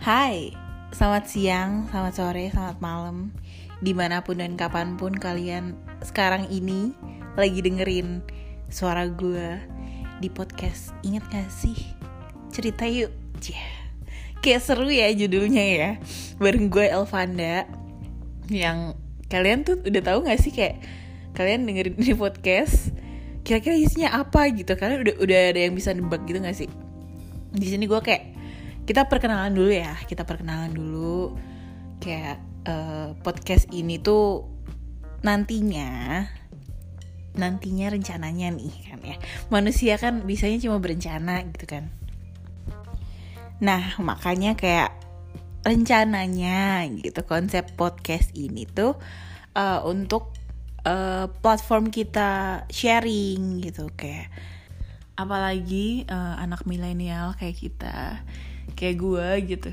Hai, selamat siang, selamat sore, selamat malam Di mana pun dan kapan pun kalian sekarang ini lagi dengerin suara gue di podcast Ingat gak sih? Cerita yuk Cia. Kayak seru ya judulnya ya. Bareng gue Elvanda Yang kalian tuh udah tahu gak sih? Kayak Kalian dengerin di podcast Kira-kira isinya apa gitu? Kalian udah, udah ada yang bisa nebak gitu gak sih? Di sini gue kayak kita perkenalan dulu ya kita perkenalan dulu. Kayak eh, podcast ini tuh nantinya nantinya rencananya nih kan ya. Manusia kan bisanya cuma berencana gitu kan nah makanya kayak rencananya gitu konsep podcast ini tuh eh, untuk eh, platform kita sharing gitu kayak apalagi eh, anak milenial kayak kita kayak gue gitu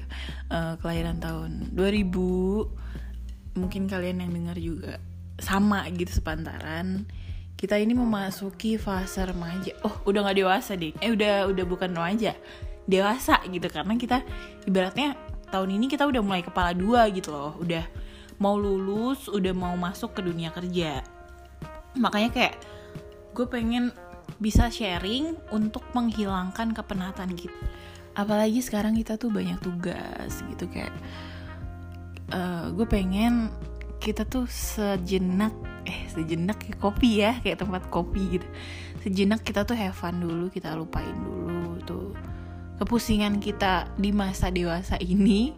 eh, kelahiran tahun 2000 mungkin kalian yang dengar juga sama gitu sepantaran. Kita ini memasuki fase remaja. Oh udah nggak dewasa deh eh udah udah bukan remaja dewasa gitu karena kita ibaratnya tahun ini kita udah mulai kepala dua gitu loh. Udah mau lulus udah mau masuk ke dunia kerja. Makanya kayak gue pengen bisa sharing untuk menghilangkan kepenatan gitu apalagi sekarang kita tuh banyak tugas gitu kayak gue pengen kita tuh sejenak eh sejenak kayak kopi ya kayak tempat kopi gitu. Sejenak kita tuh have fun dulu kita lupain dulu tuh kepusingan kita di masa dewasa ini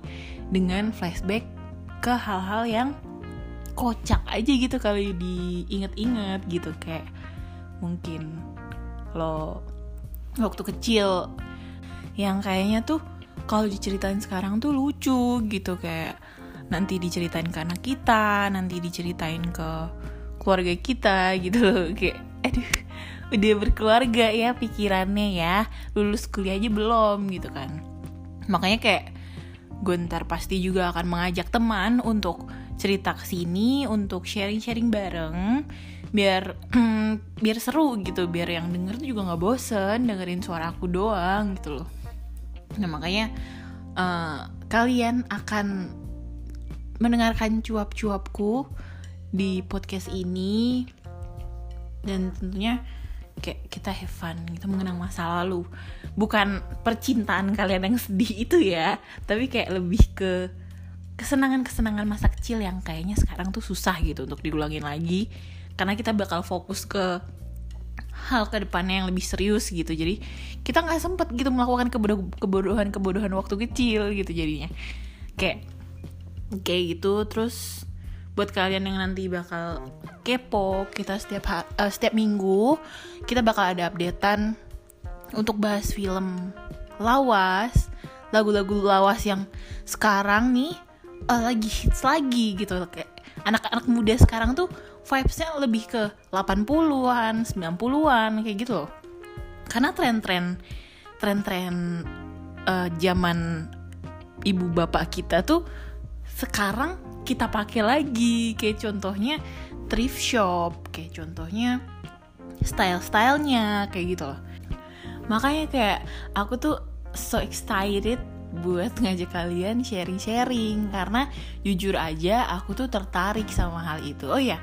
dengan flashback ke hal-hal yang kocak aja gitu kalau diinget-inget gitu. Kayak mungkin lo waktu kecil yang kayaknya tuh kalau diceritain sekarang tuh lucu gitu. Kayak nanti diceritain ke anak kita, nanti diceritain ke keluarga kita gitu loh. Kayak aduh udah berkeluarga ya pikirannya ya. Lulus kuliah aja belum gitu kan. Makanya kayak gue ntar pasti juga akan mengajak teman untuk cerita ke sini untuk sharing-sharing bareng biar biar seru gitu biar yang denger tuh juga nggak bosen dengerin suara aku doang gitu loh. Nah makanya eh, kalian akan mendengarkan cuap-cuapku di podcast ini. Dan tentunya kayak kita have fun gitu mengenang masa lalu. Bukan percintaan kalian yang sedih itu ya tapi kayak lebih ke kesenangan-kesenangan masa kecil yang kayaknya sekarang tuh susah gitu untuk diulangin lagi. Karena kita bakal fokus ke hal ke depannya yang lebih serius gitu. Jadi kita nggak sempet gitu melakukan kebodohan kebodohan waktu kecil gitu jadinya. Kayak kayak gitu. Terus buat kalian yang nanti bakal kepo kita setiap eh, setiap minggu kita bakal ada updatean untuk bahas film lawas lagu-lagu lawas yang sekarang nih eh, lagi hits lagi gitu kayak anak-anak muda sekarang tuh vibesnya lebih ke 80-an 90-an kayak gitu loh. Karena tren-tren tren-tren eh, zaman ibu bapak kita tuh sekarang kita pakai lagi kayak contohnya thrift shop kayak contohnya style-stylenya kayak gitu loh. Makanya kayak aku tuh so excited buat ngajak kalian sharing-sharing karena jujur aja aku tuh tertarik sama hal itu. Oh ya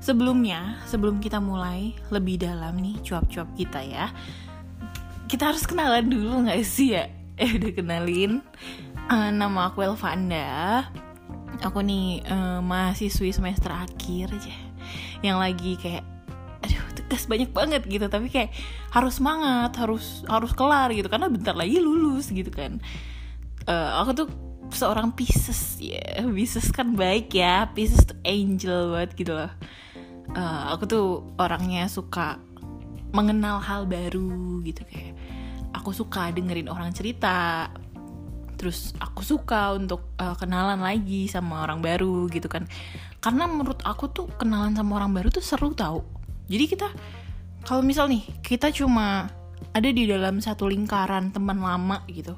sebelumnya sebelum kita mulai lebih dalam nih cuap-cuap kita ya. Kita harus kenalan dulu nggak sih ya? Eh udah kenalin Eh, nama aku Elvanda aku nih eh, mahasiswi semester akhir aja. Yang lagi kayak aduh tugas banyak banget gitu. Tapi kayak harus semangat harus harus kelar gitu. Karena bentar lagi lulus gitu kan. Eh, aku tuh seorang Pisces ya. Pisces kan baik ya. Pisces tuh angel banget gitu loh. Eh, aku tuh orangnya suka mengenal hal baru gitu kayak aku suka dengerin orang cerita terus aku suka untuk uh, kenalan lagi sama orang baru gitu kan. Karena menurut aku tuh kenalan sama orang baru tuh seru tau. Jadi kita kalau misal nih kita cuma ada di dalam satu lingkaran teman lama gitu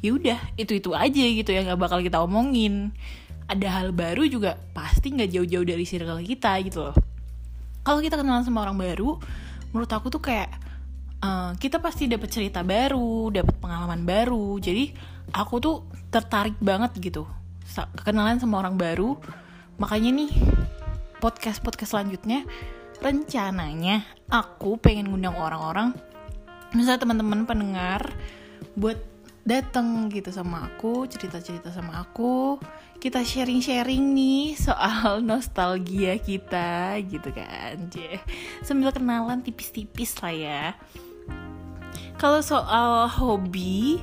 ya udah itu itu aja gitu ya nggak bakal kita omongin. Ada hal baru juga pasti nggak jauh-jauh dari circle kita gitu loh. Kalau kita kenalan sama orang baru menurut aku tuh kayak eh, kita pasti dapat cerita baru dapat pengalaman baru. Jadi aku tuh tertarik banget gitu. Kenalan sama orang baru. Makanya nih podcast podcast selanjutnya rencananya aku pengen ngundang orang-orang misalnya teman-teman pendengar buat dateng gitu sama aku cerita-cerita sama aku. Kita sharing-sharing nih soal nostalgia kita gitu kan sambil kenalan tipis-tipis lah ya. Kalau soal hobi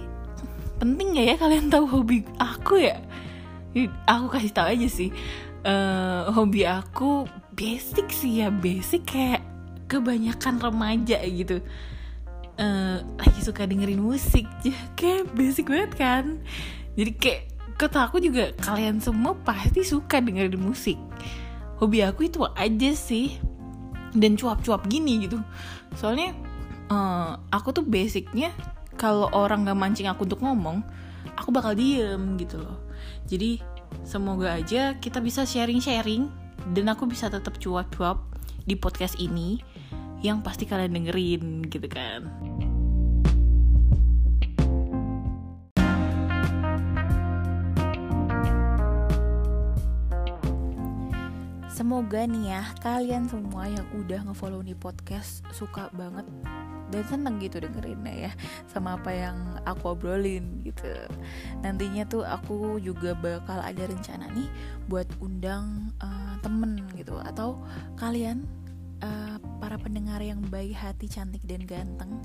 penting gak ya kalian tahu hobi aku ya? Aku kasih tahu aja sih. Eh, hobi aku basic sih ya basic kayak kebanyakan remaja gitu. Eh lagi suka dengerin musik kayak basic banget kan. Jadi kayak kata aku juga kalian semua pasti suka dengerin musik. Hobi aku itu aja sih. Dan cuap-cuap gini gitu. Soalnya eh, aku tuh basicnya kalau orang gak mancing aku untuk ngomong aku bakal diem gitu loh. Jadi semoga aja kita bisa sharing-sharing dan aku bisa tetap cuap-cuap di podcast ini yang pasti kalian dengerin gitu kan. Semoga nih ya kalian semua yang udah ngefollow nih podcast suka banget dan seneng gitu dengerinnya ya sama apa yang aku obrolin gitu. Nantinya tuh aku juga bakal ada rencana nih buat undang eh, temen gitu atau kalian eh, para pendengar yang baik hati, cantik dan ganteng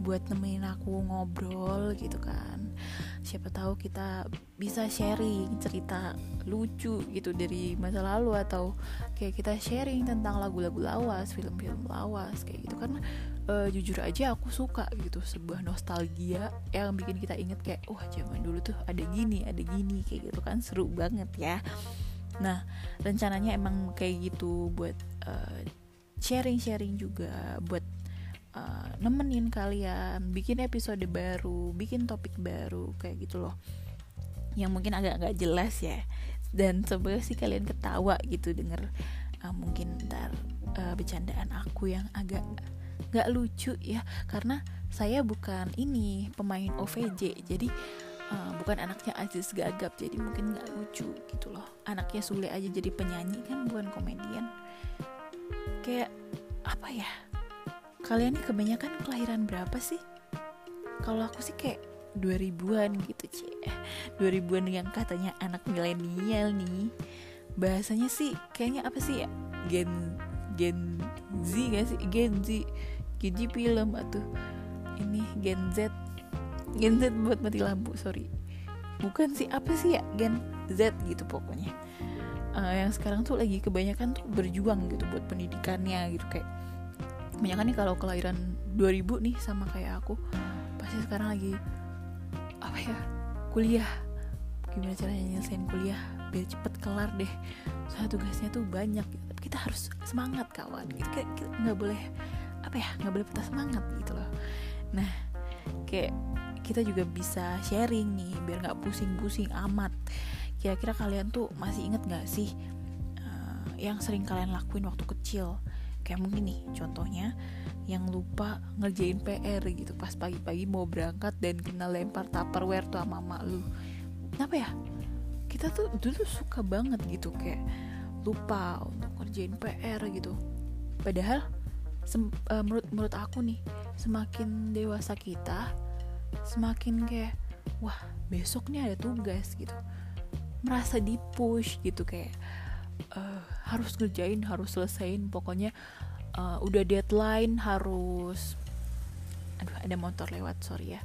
buat nemenin aku ngobrol gitu kan. Siapa tahu kita bisa sharing cerita lucu gitu dari masa lalu atau kayak kita sharing tentang lagu-lagu lawas, film-film lawas kayak gitu karena eh, jujur aja aku suka gitu sebuah nostalgia yang bikin kita inget kayak wah zaman dulu tuh ada gini, ada gini kayak gitu kan seru banget ya. Nah, rencananya emang kayak gitu buat eh, sharing-sharing juga buat uh, nemenin kalian bikin episode baru bikin topik baru kayak gitu loh yang mungkin agak nggak jelas ya dan semoga sih kalian ketawa gitu denger uh, mungkin ntar uh, bercandaan aku yang agak nggak lucu ya karena saya bukan ini pemain OVJ jadi uh, bukan anaknya Aziz Gagap jadi mungkin nggak lucu gitu loh. Anaknya Sule aja jadi penyanyi kan bukan komedian. Kayak apa ya? Kalian nih kebanyakan kelahiran berapa sih? Kalau aku sih kayak 2000-an gitu cie 2000-an yang katanya anak milenial nih. Bahasanya sih kayaknya apa sih ya? Gen gen Z gak sih? Gen Z. Gen Z film atau ini gen Z. Gen Z buat mati lampu sorry. Bukan sih apa sih ya? Gen Z gitu pokoknya. Eh, yang sekarang tuh lagi kebanyakan tuh berjuang gitu buat pendidikannya gitu kayak kebanyakan nih kalau kelahiran 2000 nih sama kayak aku pasti sekarang lagi apa ya kuliah. Gimana caranya nyelesain kuliah biar cepet kelar deh. Soalnya tugasnya tuh banyak gitu. Kita harus semangat kawan. Gitu kita nggak boleh apa ya nggak boleh patah semangat gitu loh. Nah kayak kita juga bisa sharing nih biar nggak pusing-pusing amat. Kira-kira kalian tuh masih inget nggak sih eh, yang sering kalian lakuin waktu kecil? Kayak mungkin nih contohnya yang lupa ngerjain PR gitu pas pagi-pagi mau berangkat dan kena lempar tupperware tuh sama mama lu. Apa ya? Kita tuh dulu suka banget gitu kayak lupa ngerjain PR gitu. Padahal eh, menurut menurut aku nih semakin dewasa kita semakin kayak wah besok nih ada tugas gitu. Merasa di push gitu kayak eh, harus ngerjain harus selesain pokoknya eh, udah deadline harus aduh ada motor lewat sorry ya.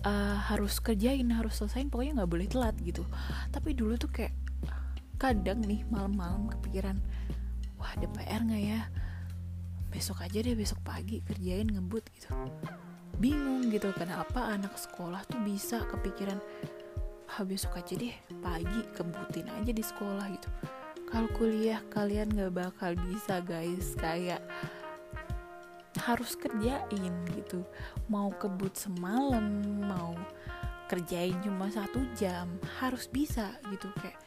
Eh, harus kerjain harus selesain pokoknya nggak boleh telat gitu. Tapi dulu tuh kayak kadang nih malam-malam kepikiran wah ada PR nggak ya? Besok aja deh besok pagi kerjain ngebut gitu. Bingung gitu kenapa anak sekolah tuh bisa kepikiran ah besok aja deh pagi kebutin aja di sekolah gitu. Kalau kuliah kalian nggak bakal bisa guys. Kayak harus kerjain gitu. Mau kebut semalam mau kerjain cuma satu jam harus bisa gitu. Kayak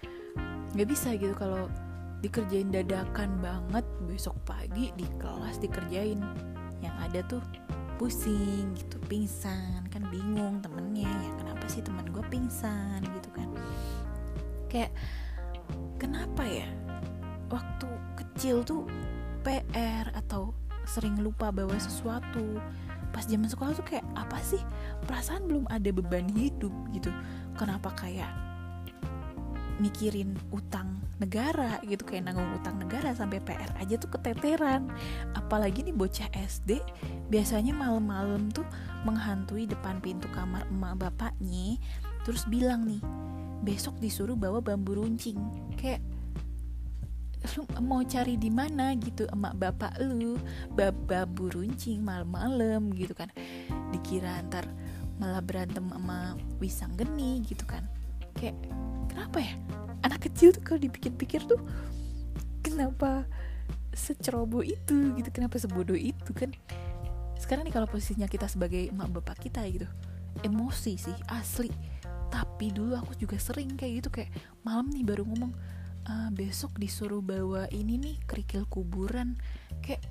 nggak bisa gitu kalau dikerjain dadakan banget besok pagi di kelas dikerjain. Yang ada tuh pusing gitu pingsan kan bingung temennya ya kenapa sih teman gue pingsan? gitu kan. Kayak kenapa ya? Waktu kecil tuh PR atau sering lupa bawa sesuatu. Pas zaman sekolah tuh kayak apa sih? Perasaan belum ada beban hidup gitu. Kenapa kayak mikirin utang negara gitu kayak nanggung utang negara sampai PR aja tuh keteteran. Apalagi nih bocah SD biasanya malam-malam tuh menghantui depan pintu kamar emak bapaknya terus bilang nih besok disuruh bawa bambu runcing. Kayak lu mau cari di mana? Gitu emak bapak lu bab bambu runcing malam-malam gitu kan. Dikira ntar malah berantem sama wisang geni gitu kan. Kayak kenapa ya? Anak kecil tuh kalau dipikir-pikir tuh kenapa seceroboh itu gitu? Kenapa sebodoh itu kan? Sekarang nih kalau posisinya kita sebagai emak bapak kita gitu emosi sih asli. Tapi dulu aku juga sering kayak gitu kayak malam nih baru ngomong "Ah, besok disuruh bawa ini nih kerikil kuburan. Kayak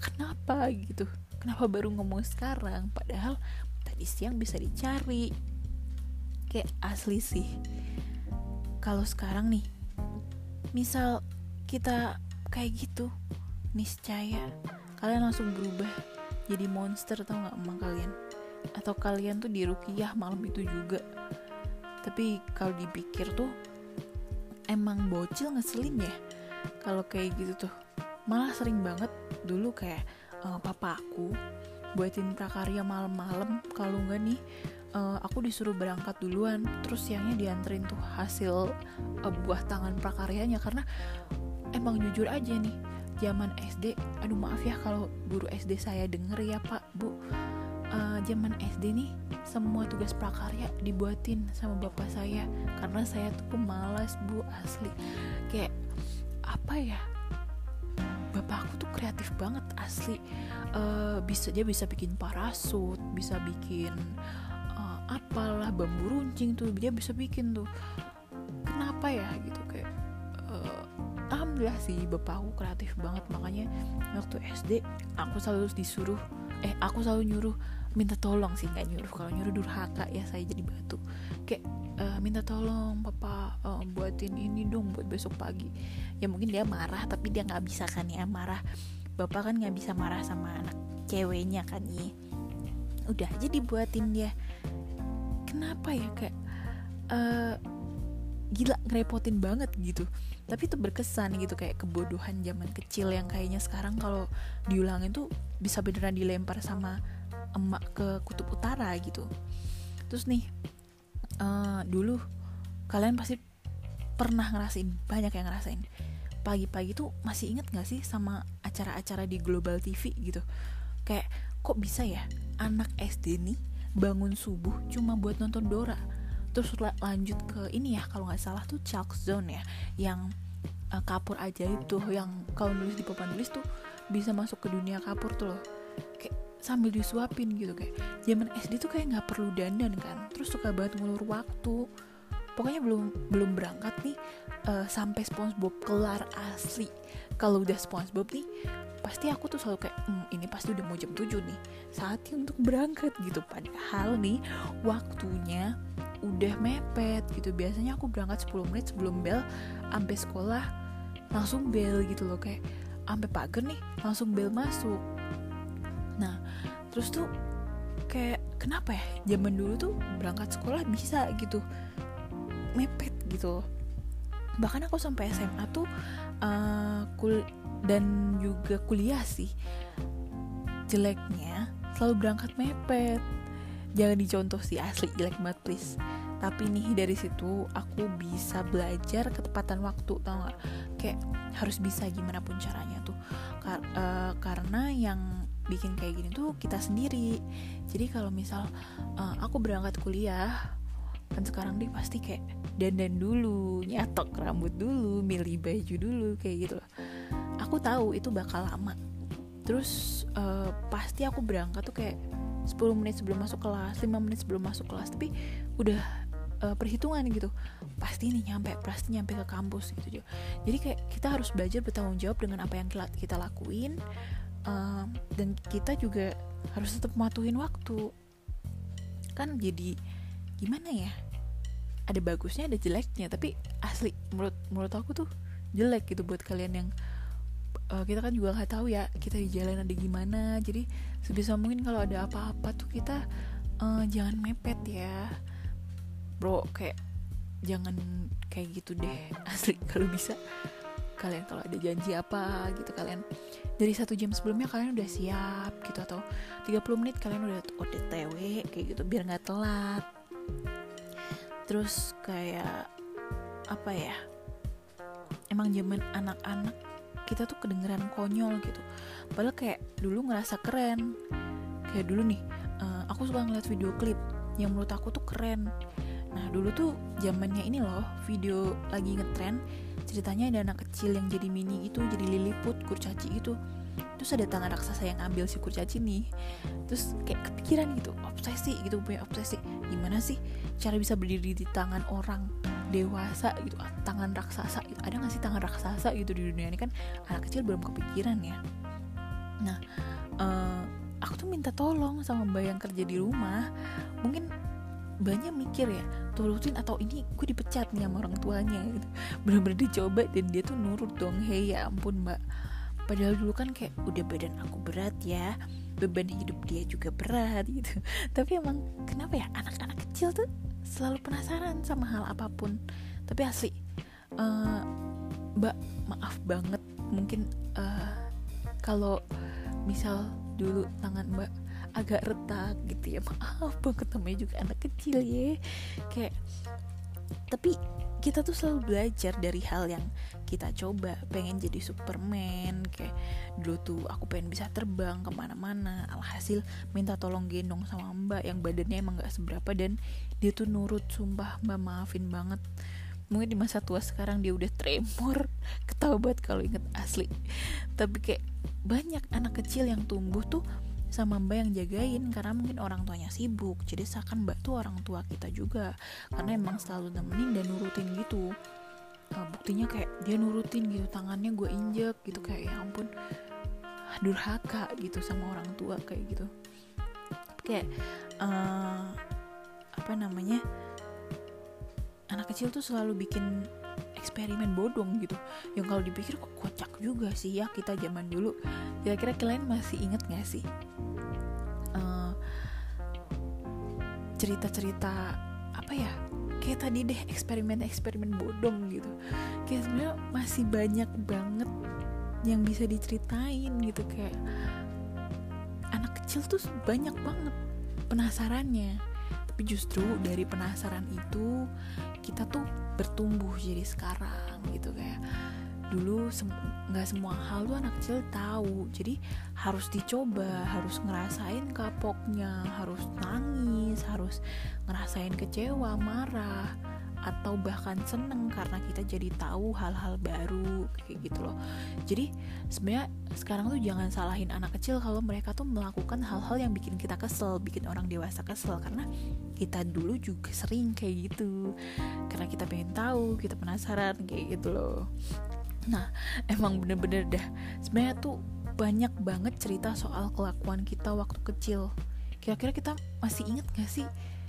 kenapa? gitu. Kenapa baru ngomong sekarang? Padahal tadi siang bisa dicari kayak asli sih. Kalau sekarang nih misal kita kayak gitu niscaya kalian langsung berubah jadi monster tau nggak emang kalian? Atau kalian tuh dirukiah malam itu juga. Tapi kalau dipikir tuh emang bocil ngeselin ya? Kalau kayak gitu tuh malah sering banget dulu kayak eh, papa aku buatin prakarya malam-malam kalau nggak nih eh, aku disuruh berangkat duluan terus siangnya dianterin tuh hasil eh, buah tangan prakaryanya. Karena emang jujur aja nih zaman SD aduh maaf ya kalau guru SD saya denger ya pak bu. Eh, zaman SD nih semua tugas prakarya dibuatin sama bapak saya. Karena saya tuh pemalas bu asli. Kayak apa ya bapak aku tuh kreatif banget asli. Eh, bisa dia bisa bikin parasut bisa bikin apalah bambu runcing tuh dia bisa bikin tuh. Kenapa ya gitu kayak eh, alhamdulillah sih bapak aku kreatif banget. Makanya waktu SD aku selalu disuruh eh aku selalu nyuruh minta tolong sih nggak nyuruh. Kalau nyuruh durhaka ya saya jadi batu. Kayak eh, minta tolong papa eh, buatin ini dong buat besok pagi. Ya mungkin dia marah tapi dia nggak bisa kan ya marah. Bapak kan nggak bisa marah sama anak ceweknya kan ya. Udah aja dibuatin dia kenapa ya kayak eh, gila ngerepotin banget gitu. Tapi itu berkesan gitu kayak kebodohan zaman kecil yang kayaknya sekarang kalau diulangin tuh bisa beneran dilempar sama emak ke kutub utara gitu. Terus nih eh, dulu kalian pasti pernah ngerasain banyak yang ngerasain. Pagi-pagi tuh masih inget gak sih sama acara-acara di Global TV gitu? Kayak kok bisa ya anak SD nih bangun subuh cuma buat nonton Dora. Terus la- lanjut ke ini ya kalau nggak salah tuh Chalk Zone ya yang eh, kapur ajaib tuh yang kalau nulis di papan tulis tuh bisa masuk ke dunia kapur tuh loh. Kayak sambil disuapin gitu kayak. Zaman SD tuh kayak nggak perlu dandan kan terus suka banget ngulur waktu. Pokoknya belum belum berangkat nih eh, sampai SpongeBob kelar asli. Kalau udah SpongeBob nih pasti aku tuh selalu kayak "Hmm, ini pasti udah mau jam 7 nih saatnya untuk berangkat gitu. Padahal nih waktunya udah mepet gitu. Biasanya aku berangkat 10 menit sebelum bel sampai sekolah langsung bel gitu loh. Kayak sampai pagar nih langsung bel masuk. Nah terus tuh kayak kenapa ya? Zaman dulu tuh berangkat sekolah bisa gitu mepet gitu bahkan aku sampai SMA tuh eh, kul dan juga kuliah sih. Jeleknya selalu berangkat mepet. Jangan dicontoh sih asli jelek banget please. Tapi nih dari situ aku bisa belajar ketepatan waktu tau gak kayak harus bisa gimana pun caranya tuh. Kar- eh, karena yang bikin kayak gini tuh kita sendiri. Jadi kalau misal eh, aku berangkat kuliah kan sekarang dia pasti kayak dandan dulu nyatok rambut dulu milih baju dulu kayak gitu loh. Aku tahu itu bakal lama. Terus eh, pasti aku berangkat tuh kayak 10 menit sebelum masuk kelas 5 menit sebelum masuk kelas tapi udah uh, perhitungan gitu. Pasti nih nyampe pasti nyampe ke kampus gitu jadi kayak kita harus belajar bertanggung jawab dengan apa yang kita lakuin uh, dan kita juga harus tetap mematuhin waktu. Kan jadi gimana ya? Ada bagusnya ada jeleknya tapi asli menurut menurut aku tuh jelek gitu buat kalian yang uh, kita kan juga nggak tahu ya kita di jalan ada gimana. Jadi sebisa mungkin kalau ada apa-apa tuh kita uh, jangan mepet ya. Bro kayak jangan kayak gitu deh asli. Kalau bisa kalian kalau ada janji apa gitu kalian dari satu jam sebelumnya kalian udah siap gitu atau 30 menit kalian udah OTW kayak gitu biar nggak telat terus kayak apa ya emang zaman anak-anak kita tuh kedengeran konyol gitu. Padahal kayak dulu ngerasa keren. Kayak dulu nih uh, aku suka ngeliat video klip yang menurut aku tuh keren. Nah dulu tuh zamannya ini loh video lagi ngetren ceritanya ada anak kecil yang jadi mini itu jadi liliput kurcaci gitu terus ada tangan raksasa yang ambil si kurcaci nih. Terus kayak kepikiran gitu obsesi gitu punya obsesi. Gimana sih cara bisa berdiri di tangan orang dewasa gitu tangan raksasa gitu. Ada gak sih tangan raksasa gitu di dunia ini kan? Anak kecil belum kepikiran ya. Nah uh, aku tuh minta tolong sama mbak yang kerja di rumah. Mungkin banyak mikir ya turutin atau ini gue dipecat nih sama orang tuanya gitu. Bener-bener dicoba dan dia tuh nurut dong. Hei ya ampun mbak padahal dulu kan kayak udah badan aku berat ya beban hidup dia juga berat gitu. Tapi emang kenapa ya? Anak-anak kecil tuh selalu penasaran sama hal apa pun. Tapi asli uh, mbak maaf banget. Mungkin uh, kalau misal dulu tangan mbak agak retak gitu ya maaf banget. Namanya juga anak kecil ya. Kayak tapi kita tuh selalu belajar dari hal yang kita coba pengen jadi superman kayak dulu tuh aku pengen bisa terbang ke mana-mana alhasil minta tolong gendong sama mbak yang badannya emang gak seberapa dan dia tuh nurut sumpah mbak maafin banget. Mungkin di masa tua sekarang dia udah tremor ketawa banget kalau inget asli. Tapi kayak banyak anak kecil yang tumbuh tuh sama mbak yang jagain karena mungkin orang tuanya sibuk. Jadi seakan mbak tuh orang tua kita juga karena emang selalu nemenin dan nurutin gitu uh, buktinya kayak dia nurutin gitu tangannya gue injek gitu kayak ya ampun durhaka gitu sama orang tua kayak gitu. Kayak uh, apa namanya anak kecil tuh selalu bikin eksperimen bodong gitu. Yang kalau dipikir kok kocak juga sih ya kita zaman dulu. Kira-kira kalian masih inget gak sih cerita-cerita apa ya kayak tadi deh eksperimen-eksperimen bodong gitu. Kayak sebenarnya masih banyak banget yang bisa diceritain gitu kayak anak kecil tuh banyak banget penasarannya. Tapi justru dari penasaran itu kita tuh bertumbuh jadi sekarang gitu kayak dulu nggak sem semua hal tuh anak kecil tahu. Jadi harus dicoba harus ngerasain kapoknya harus nangis harus ngerasain kecewa marah atau bahkan seneng karena kita jadi tahu hal-hal baru kayak gitu loh. Jadi sebenarnya sekarang tuh jangan salahin anak kecil kalau mereka tuh melakukan hal-hal yang bikin kita kesel bikin orang dewasa kesel. Karena kita dulu juga sering kayak gitu. Karena kita pengen tahu kita penasaran kayak gitu loh nah emang bener-bener dah. Sebenarnya tuh banyak banget cerita soal kelakuan kita waktu kecil. Kira-kira kita masih inget gak sih?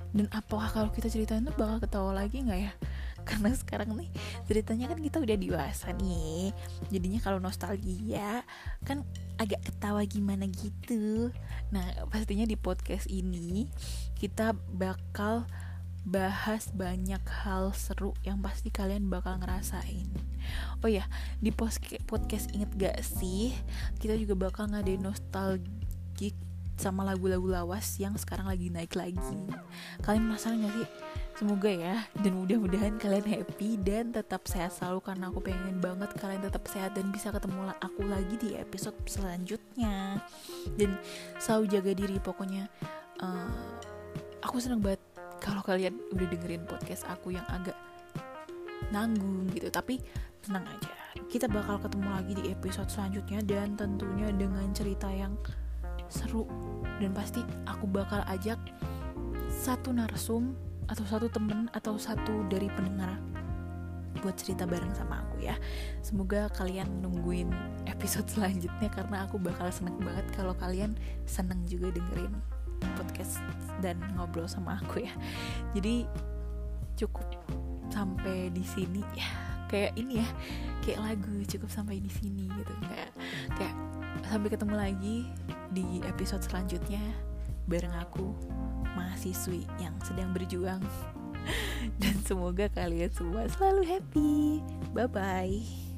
Dan apakah kalau kita ceritain tuh bakal ketawa lagi nggak ya? Karena sekarang nih ceritanya kan kita udah dewasa nih. Jadinya kalau nostalgia kan agak ketawa gimana gitu. Nah pastinya di podcast ini kita bakal bahas banyak hal seru yang pasti kalian bakal ngerasain. Oh ya, di podcast inget gak sih kita juga bakal ngadain nostalgic sama lagu-lagu lawas yang sekarang lagi naik lagi. Kalian penasaran gak sih? Semoga ya dan mudah-mudahan kalian happy dan tetap sehat selalu karena aku pengen banget kalian tetap sehat dan bisa ketemu aku lagi di episode selanjutnya. Dan selalu jaga diri pokoknya. Uh, aku seneng banget kalau kalian udah dengerin podcast aku yang agak nanggung gitu tapi tenang aja. Kita bakal ketemu lagi di episode selanjutnya dan tentunya dengan cerita yang seru. Dan pasti aku bakal ajak satu narsum atau satu temen atau satu dari pendengar buat cerita bareng sama aku ya. Semoga kalian nungguin episode selanjutnya karena aku bakal seneng banget kalau kalian seneng juga dengerin podcast dan ngobrol sama aku ya. Jadi cukup sampai di sini ya. Kayak ini ya, kayak lagu cukup sampai di sini gitu. Kayak kayak sampai ketemu lagi di episode selanjutnya bareng aku mahasiswi yang sedang berjuang dan semoga kalian semua selalu happy bye bye